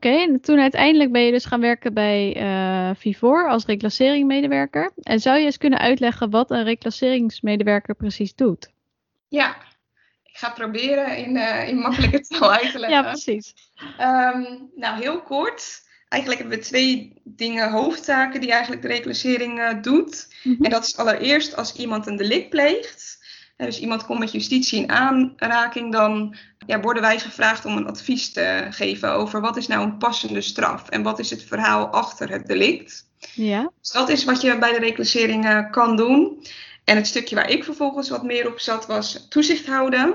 Oké, en toen uiteindelijk ben je dus gaan werken bij uh, Vivor als reclasseringmedewerker. En zou je eens kunnen uitleggen wat een reclasseringsmedewerker precies doet? Ja, ik ga proberen in, uh, in makkelijke taal uit te leggen. ja, precies. Um, nou, heel kort. Eigenlijk hebben we twee dingen, hoofdtaken die eigenlijk de reclassering uh, doet. Mm -hmm. En dat is allereerst als iemand een delict pleegt. Dus iemand komt met justitie in aanraking, dan ja, worden wij gevraagd om een advies te geven over wat is nou een passende straf en wat is het verhaal achter het delict. Ja. Dus dat is wat je bij de reclassering uh, kan doen. En het stukje waar ik vervolgens wat meer op zat was toezicht houden.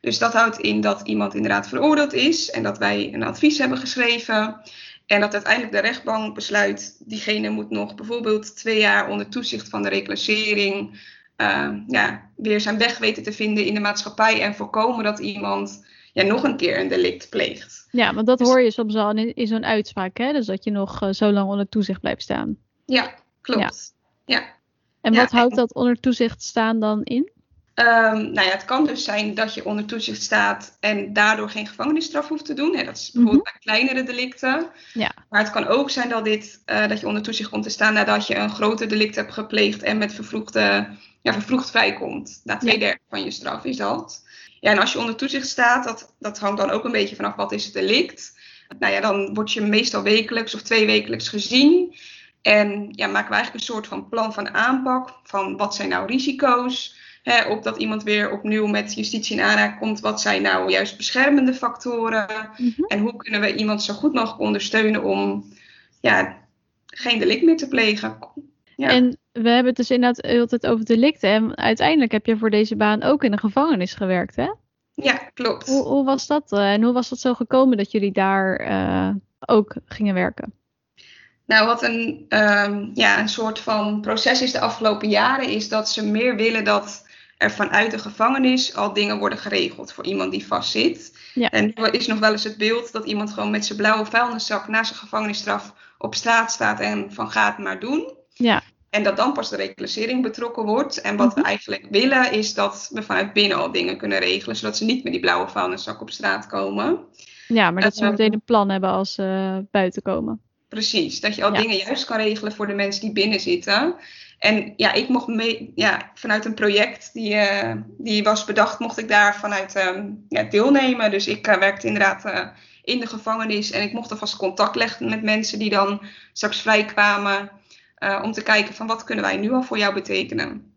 Dus dat houdt in dat iemand inderdaad veroordeeld is en dat wij een advies hebben geschreven. En dat uiteindelijk de rechtbank besluit, diegene moet nog bijvoorbeeld twee jaar onder toezicht van de reclassering uh, ja, weer zijn weg weten te vinden in de maatschappij en voorkomen dat iemand ja, nog een keer een delict pleegt. Ja, want dat dus, hoor je soms al in, in zo'n uitspraak, hè? Dus dat je nog uh, zo lang onder toezicht blijft staan. Ja, klopt. Ja. ja. En wat houdt dat onder toezicht staan dan in? Um, nou ja, het kan dus zijn dat je onder toezicht staat en daardoor geen gevangenisstraf hoeft te doen. Hè. Dat is bijvoorbeeld mm -hmm. bij kleinere delicten. Ja. Maar het kan ook zijn dat, dit, uh, dat je onder toezicht komt te staan nadat je een groter delict hebt gepleegd en met vervroegde, ja, vervroegd vrijkomt. Na twee derde van je straf is dat. Ja, en als je onder toezicht staat, dat, dat hangt dan ook een beetje vanaf wat is het delict. Nou ja, dan word je meestal wekelijks of twee wekelijks gezien. En ja, maken we eigenlijk een soort van plan van aanpak. Van wat zijn nou risico's? Hè, op dat iemand weer opnieuw met justitie in aanraking komt. Wat zijn nou juist beschermende factoren? Mm -hmm. En hoe kunnen we iemand zo goed mogelijk ondersteunen om ja, geen delict meer te plegen? Ja. En we hebben het dus inderdaad heel tijd over delicten. En uiteindelijk heb je voor deze baan ook in een gevangenis gewerkt, hè? Ja, klopt. Hoe, hoe was dat? Uh, en hoe was dat zo gekomen dat jullie daar uh, ook gingen werken? Nou, wat een, um, ja, een soort van proces is de afgelopen jaren, is dat ze meer willen dat er vanuit de gevangenis al dingen worden geregeld voor iemand die vastzit. Ja. En nu is nog wel eens het beeld dat iemand gewoon met zijn blauwe vuilniszak na zijn gevangenisstraf op straat staat en van gaat maar doen. Ja. En dat dan pas de reclassering betrokken wordt. En wat we eigenlijk willen is dat we vanuit binnen al dingen kunnen regelen, zodat ze niet met die blauwe vuilniszak op straat komen. Ja, maar dat ze uh, meteen een plan hebben als ze buiten komen. Precies, dat je al ja. dingen juist kan regelen voor de mensen die binnen zitten. En ja, ik mocht mee, ja, vanuit een project die, uh, die was bedacht, mocht ik daar vanuit um, ja, deelnemen. Dus ik uh, werkte inderdaad uh, in de gevangenis en ik mocht alvast contact leggen met mensen die dan straks vrijkwamen. Om te kijken van wat kunnen wij nu al voor jou betekenen.